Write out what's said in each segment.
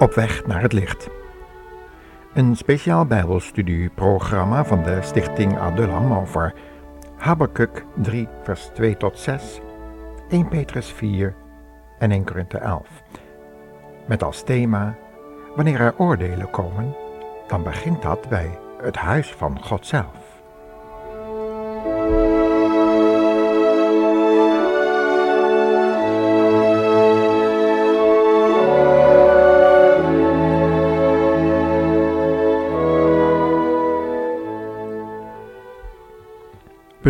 Op weg naar het licht. Een speciaal Bijbelstudieprogramma van de Stichting Adulam over Habakkuk 3, vers 2 tot 6, 1 Petrus 4 en 1 Korinthe 11. Met als thema: Wanneer er oordelen komen, dan begint dat bij het huis van God zelf.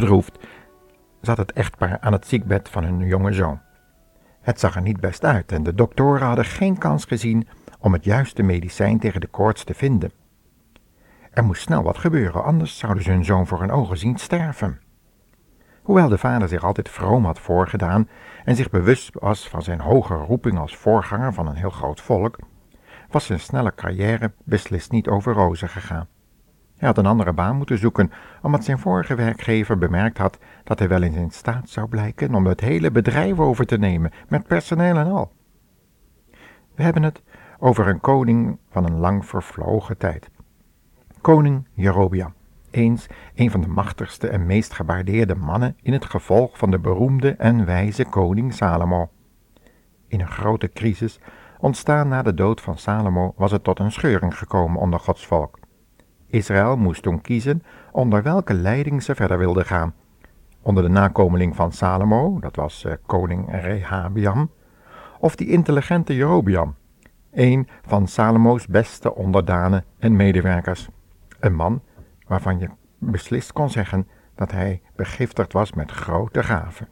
Bedroefd zat het echtpaar aan het ziekbed van hun jonge zoon. Het zag er niet best uit en de doktoren hadden geen kans gezien om het juiste medicijn tegen de koorts te vinden. Er moest snel wat gebeuren, anders zouden ze hun zoon voor hun ogen zien sterven. Hoewel de vader zich altijd vroom had voorgedaan en zich bewust was van zijn hoge roeping als voorganger van een heel groot volk, was zijn snelle carrière beslist niet over rozen gegaan. Hij had een andere baan moeten zoeken, omdat zijn vorige werkgever bemerkt had dat hij wel eens in staat zou blijken om het hele bedrijf over te nemen, met personeel en al. We hebben het over een koning van een lang vervlogen tijd. Koning Jerobiam, eens een van de machtigste en meest gewaardeerde mannen in het gevolg van de beroemde en wijze koning Salomo. In een grote crisis, ontstaan na de dood van Salomo, was het tot een scheuring gekomen onder Gods volk. Israël moest toen kiezen onder welke leiding ze verder wilden gaan. Onder de nakomeling van Salomo, dat was uh, koning Rehabiam, of die intelligente Jerobiam, een van Salomo's beste onderdanen en medewerkers. Een man waarvan je beslist kon zeggen dat hij begiftigd was met grote gaven.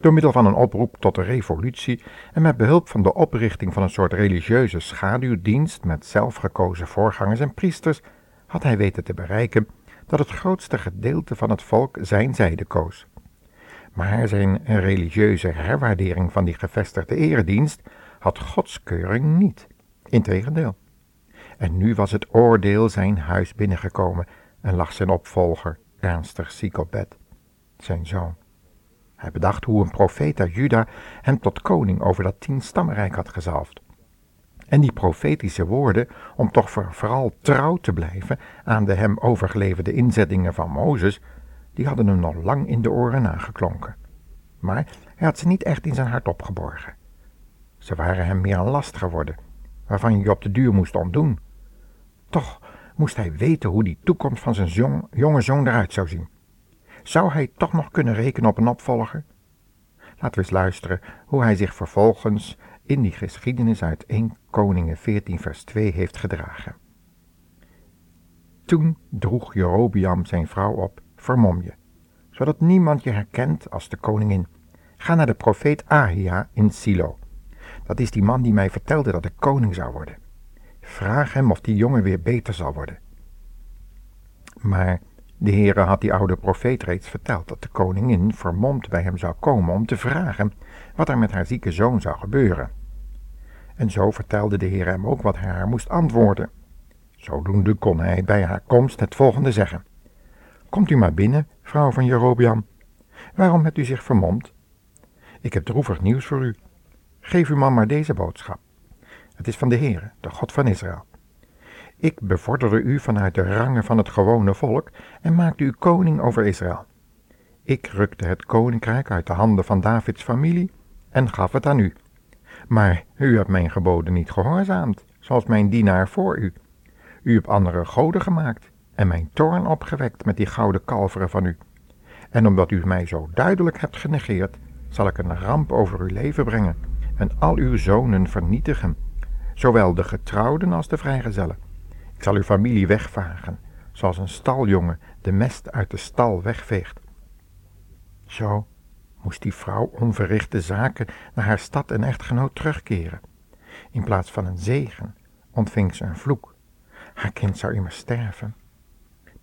Door middel van een oproep tot de revolutie en met behulp van de oprichting van een soort religieuze schaduwdienst met zelfgekozen voorgangers en priesters had hij weten te bereiken dat het grootste gedeelte van het volk zijn zijde koos. Maar zijn religieuze herwaardering van die gevestigde eredienst had godskeuring niet. Integendeel. En nu was het oordeel zijn huis binnengekomen en lag zijn opvolger ernstig ziek op bed, zijn zoon. Hij bedacht hoe een profeet Juda hem tot koning over dat tienstammenrijk had gezalfd. En die profetische woorden, om toch vooral trouw te blijven aan de hem overgeleverde inzettingen van Mozes, die hadden hem nog lang in de oren nageklonken. Maar hij had ze niet echt in zijn hart opgeborgen. Ze waren hem meer een last geworden, waarvan je op de duur moest ontdoen. Toch moest hij weten hoe die toekomst van zijn jonge zoon eruit zou zien. Zou hij toch nog kunnen rekenen op een opvolger? Laten we eens luisteren hoe hij zich vervolgens in die geschiedenis uit 1 Koningen 14 vers 2 heeft gedragen. Toen droeg Jerobiam zijn vrouw op, vermom je, zodat niemand je herkent als de koningin. Ga naar de profeet Ahia in Silo. Dat is die man die mij vertelde dat ik koning zou worden. Vraag hem of die jongen weer beter zal worden. Maar de Heere had die oude profeet reeds verteld dat de koningin vermomd bij hem zou komen om te vragen wat er met haar zieke zoon zou gebeuren. En zo vertelde de Heer hem ook wat hij haar moest antwoorden. Zodoende kon hij bij haar komst het volgende zeggen. Komt u maar binnen, vrouw van Jerobiam. Waarom hebt u zich vermomd? Ik heb droevig nieuws voor u. Geef uw man maar deze boodschap. Het is van de Heere, de God van Israël. Ik bevorderde u vanuit de rangen van het gewone volk en maakte u koning over Israël. Ik rukte het koninkrijk uit de handen van Davids familie en gaf het aan u. Maar u hebt mijn geboden niet gehoorzaamd, zoals mijn dienaar voor u. U hebt andere goden gemaakt en mijn toorn opgewekt met die gouden kalveren van u. En omdat u mij zo duidelijk hebt genegeerd, zal ik een ramp over uw leven brengen en al uw zonen vernietigen, zowel de getrouwden als de vrijgezellen. Ik zal uw familie wegvagen, zoals een staljongen de mest uit de stal wegveegt. Zo moest die vrouw onverrichte zaken naar haar stad en echtgenoot terugkeren. In plaats van een zegen ontving ze een vloek. Haar kind zou immers sterven.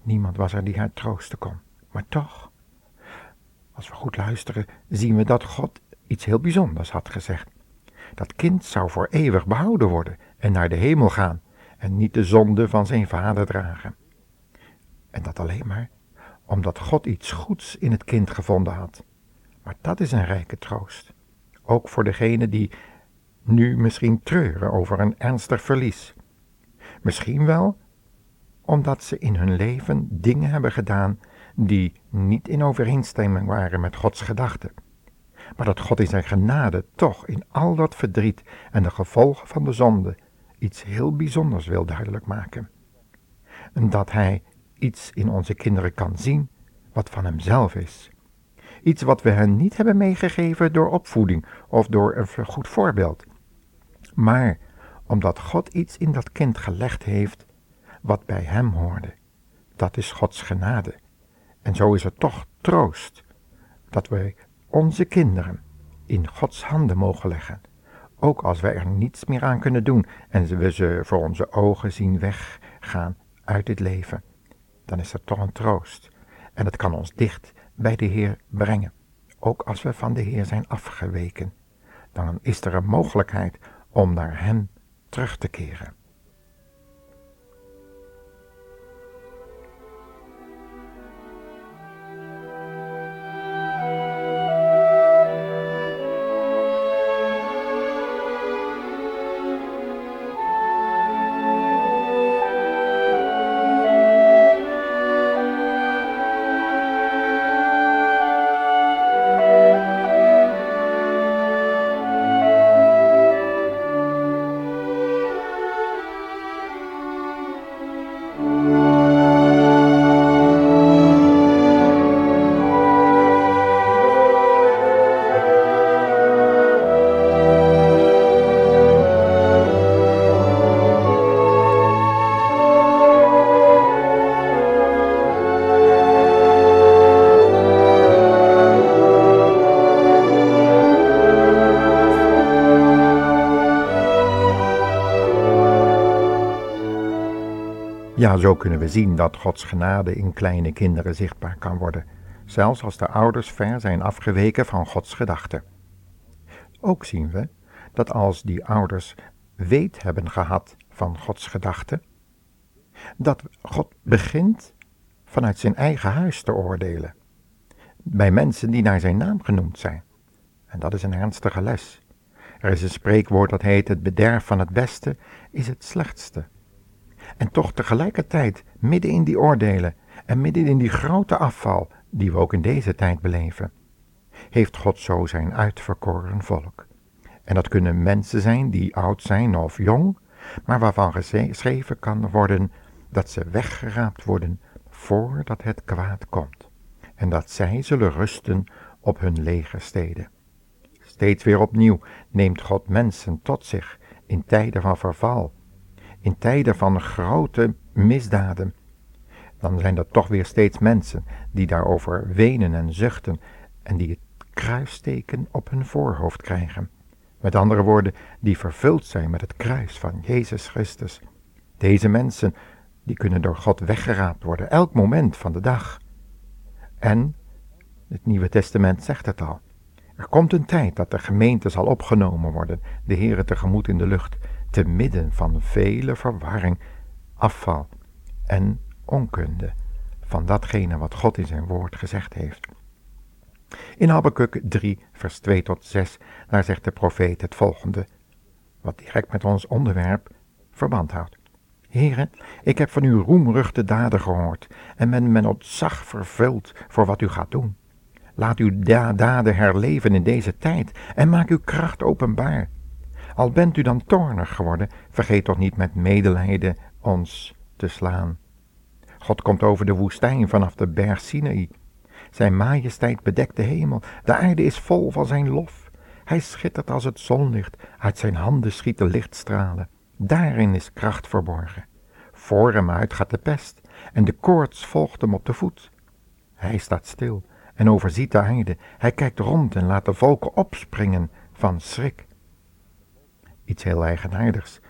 Niemand was er die haar troosten kon. Maar toch, als we goed luisteren, zien we dat God iets heel bijzonders had gezegd. Dat kind zou voor eeuwig behouden worden en naar de hemel gaan en niet de zonde van zijn vader dragen. En dat alleen maar omdat God iets goeds in het kind gevonden had. Maar dat is een rijke troost. Ook voor degene die nu misschien treuren over een ernstig verlies. Misschien wel omdat ze in hun leven dingen hebben gedaan die niet in overeenstemming waren met Gods gedachten. Maar dat God in zijn genade toch in al dat verdriet en de gevolgen van de zonde iets heel bijzonders wil duidelijk maken. En dat Hij iets in onze kinderen kan zien wat van Hemzelf is. Iets wat we hen niet hebben meegegeven door opvoeding of door een goed voorbeeld. Maar omdat God iets in dat kind gelegd heeft wat bij Hem hoorde. Dat is Gods genade. En zo is het toch troost dat wij onze kinderen in Gods handen mogen leggen. Ook als wij er niets meer aan kunnen doen en we ze voor onze ogen zien weggaan uit dit leven, dan is dat toch een troost. En het kan ons dicht bij de Heer brengen. Ook als we van de Heer zijn afgeweken, dan is er een mogelijkheid om naar Hem terug te keren. Ja, zo kunnen we zien dat Gods genade in kleine kinderen zichtbaar kan worden, zelfs als de ouders ver zijn afgeweken van Gods gedachten. Ook zien we dat als die ouders weet hebben gehad van Gods gedachten, dat God begint vanuit zijn eigen huis te oordelen, bij mensen die naar zijn naam genoemd zijn. En dat is een ernstige les. Er is een spreekwoord dat heet: het bederf van het beste is het slechtste. En toch tegelijkertijd, midden in die oordelen en midden in die grote afval die we ook in deze tijd beleven, heeft God zo zijn uitverkoren volk. En dat kunnen mensen zijn die oud zijn of jong, maar waarvan geschreven kan worden dat ze weggeraapt worden voordat het kwaad komt. En dat zij zullen rusten op hun legersteden. Steeds weer opnieuw neemt God mensen tot zich in tijden van verval in tijden van grote misdaden, dan zijn er toch weer steeds mensen die daarover wenen en zuchten en die het kruisteken op hun voorhoofd krijgen. Met andere woorden, die vervuld zijn met het kruis van Jezus Christus. Deze mensen, die kunnen door God weggeraapt worden, elk moment van de dag. En, het Nieuwe Testament zegt het al, er komt een tijd dat de gemeente zal opgenomen worden, de Heere tegemoet in de lucht, te midden van vele verwarring, afval en onkunde van datgene wat God in zijn woord gezegd heeft. In Habakkuk 3, vers 2 tot 6, daar zegt de profeet het volgende, wat direct met ons onderwerp verband houdt. Heren, ik heb van uw roemruchte daden gehoord en ben met ontzag vervuld voor wat u gaat doen. Laat uw daden herleven in deze tijd en maak uw kracht openbaar. Al bent u dan toornig geworden, vergeet toch niet met medelijden ons te slaan. God komt over de woestijn vanaf de berg Sinaï. Zijn majesteit bedekt de hemel, de aarde is vol van zijn lof. Hij schittert als het zonlicht, uit zijn handen schieten lichtstralen. Daarin is kracht verborgen. Voor hem uit gaat de pest, en de koorts volgt hem op de voet. Hij staat stil en overziet de aarde. Hij kijkt rond en laat de volken opspringen van schrik iets heel eigenaardigs.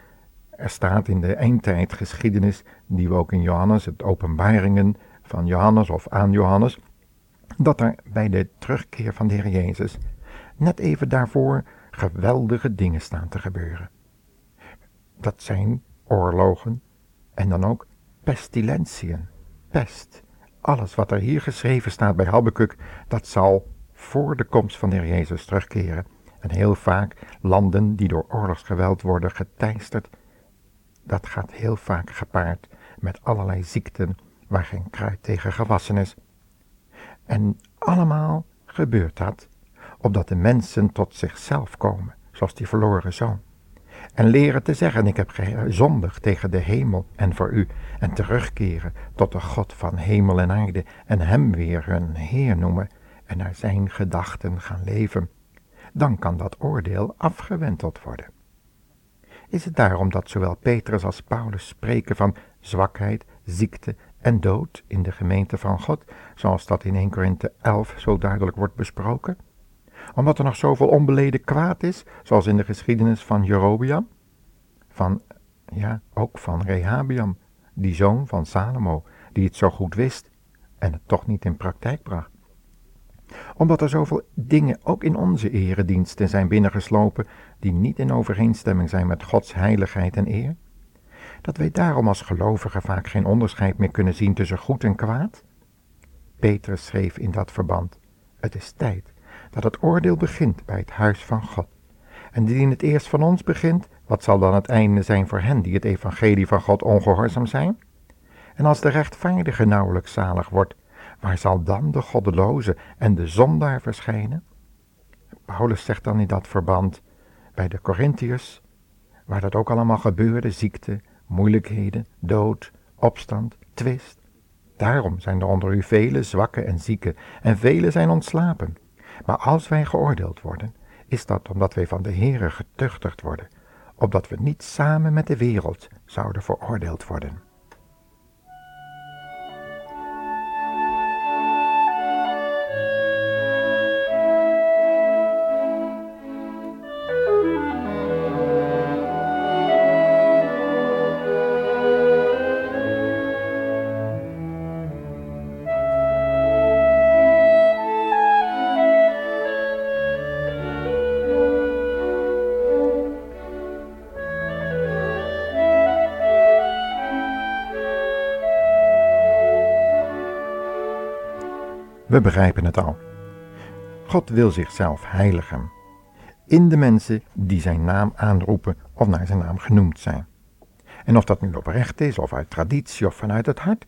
Er staat in de eindtijdgeschiedenis, die we ook in Johannes, het openbaringen van Johannes of aan Johannes, dat er bij de terugkeer van de Heer Jezus net even daarvoor geweldige dingen staan te gebeuren. Dat zijn oorlogen en dan ook pestilentiën, pest. Alles wat er hier geschreven staat bij Habakkuk, dat zal voor de komst van de Heer Jezus terugkeren En heel vaak landen die door oorlogsgeweld worden geteisterd, dat gaat heel vaak gepaard met allerlei ziekten waar geen kruid tegen gewassen is. En allemaal gebeurt dat opdat de mensen tot zichzelf komen, zoals die verloren zoon. En leren te zeggen, ik heb gezondigd tegen de hemel en voor u, en terugkeren tot de God van hemel en aarde, en hem weer hun Heer noemen, en naar zijn gedachten gaan leven. Dan kan dat oordeel afgewenteld worden. Is het daarom dat zowel Petrus als Paulus spreken van zwakheid, ziekte en dood in de gemeente van God, zoals dat in 1 Korinthe 11 zo duidelijk wordt besproken? Omdat er nog zoveel onbeleden kwaad is, zoals in de geschiedenis van Jerobiam, van, ja, ook van Rehabiam, die zoon van Salomo, die het zo goed wist en het toch niet in praktijk bracht. Omdat er zoveel dingen ook in onze erediensten zijn binnengeslopen die niet in overeenstemming zijn met Gods heiligheid en eer, dat wij daarom als gelovigen vaak geen onderscheid meer kunnen zien tussen goed en kwaad? Petrus schreef in dat verband: Het is tijd dat het oordeel begint bij het huis van God. En indien het eerst van ons begint, wat zal dan het einde zijn voor hen die het evangelie van God ongehoorzaam zijn? En als de rechtvaardige nauwelijks zalig wordt, waar zal dan de goddeloze en de zondaar verschijnen? Paulus zegt dan in dat verband bij de Corinthiërs, waar dat ook allemaal gebeurde, ziekte, moeilijkheden, dood, opstand, twist. Daarom zijn er onder u vele zwakke en zieken, en vele zijn ontslapen. Maar als wij geoordeeld worden, is dat omdat wij van de Heere getuchtigd worden, opdat we niet samen met de wereld zouden veroordeeld worden. We begrijpen het al. God wil zichzelf heiligen in de mensen die zijn naam aanroepen of naar zijn naam genoemd zijn. En of dat nu oprecht is, of uit traditie of vanuit het hart,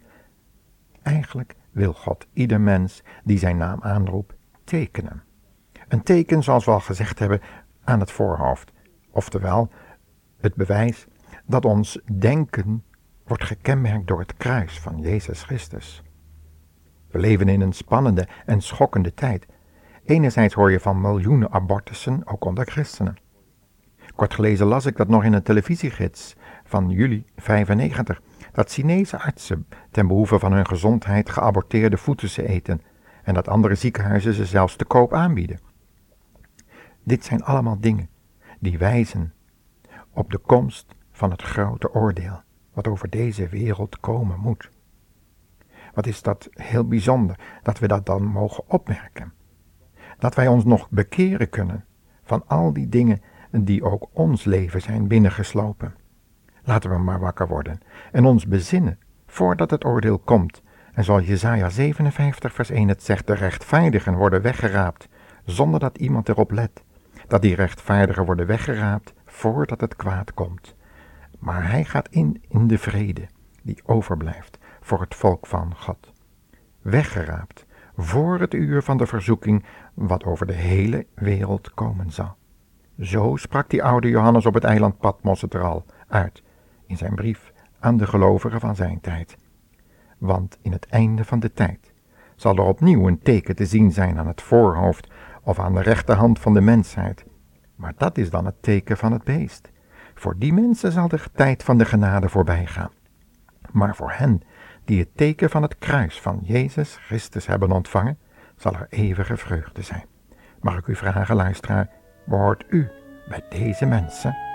eigenlijk wil God ieder mens die zijn naam aanroept tekenen. Een teken, zoals we al gezegd hebben, aan het voorhoofd. Oftewel, het bewijs dat ons denken wordt gekenmerkt door het kruis van Jezus Christus. We leven in een spannende en schokkende tijd. Enerzijds hoor je van miljoenen abortussen, ook onder christenen. Kort gelezen las ik dat nog in een televisiegids van juli 95, dat Chinese artsen ten behoeve van hun gezondheid geaborteerde voetussen eten en dat andere ziekenhuizen ze zelfs te koop aanbieden. Dit zijn allemaal dingen die wijzen op de komst van het grote oordeel wat over deze wereld komen moet. Wat is dat heel bijzonder dat we dat dan mogen opmerken. Dat wij ons nog bekeren kunnen van al die dingen die ook ons leven zijn binnengeslopen. Laten we maar wakker worden en ons bezinnen voordat het oordeel komt. En zoals Jezaja 57 vers 1 het zegt, de rechtvaardigen worden weggeraapt zonder dat iemand erop let. Dat die rechtvaardigen worden weggeraapt voordat het kwaad komt. Maar hij gaat in in de vrede die overblijft voor het volk van God. Weggeraapt voor het uur van de verzoeking wat over de hele wereld komen zal. Zo sprak die oude Johannes op het eiland Patmos het er al uit in zijn brief aan de gelovigen van zijn tijd. Want in het einde van de tijd zal er opnieuw een teken te zien zijn aan het voorhoofd of aan de rechterhand van de mensheid. Maar dat is dan het teken van het beest. Voor die mensen zal de tijd van de genade voorbij gaan. Maar voor hen die het teken van het kruis van Jezus Christus hebben ontvangen, zal er eeuwige vreugde zijn. Mag ik u vragen, luisteraar, behoort u bij deze mensen?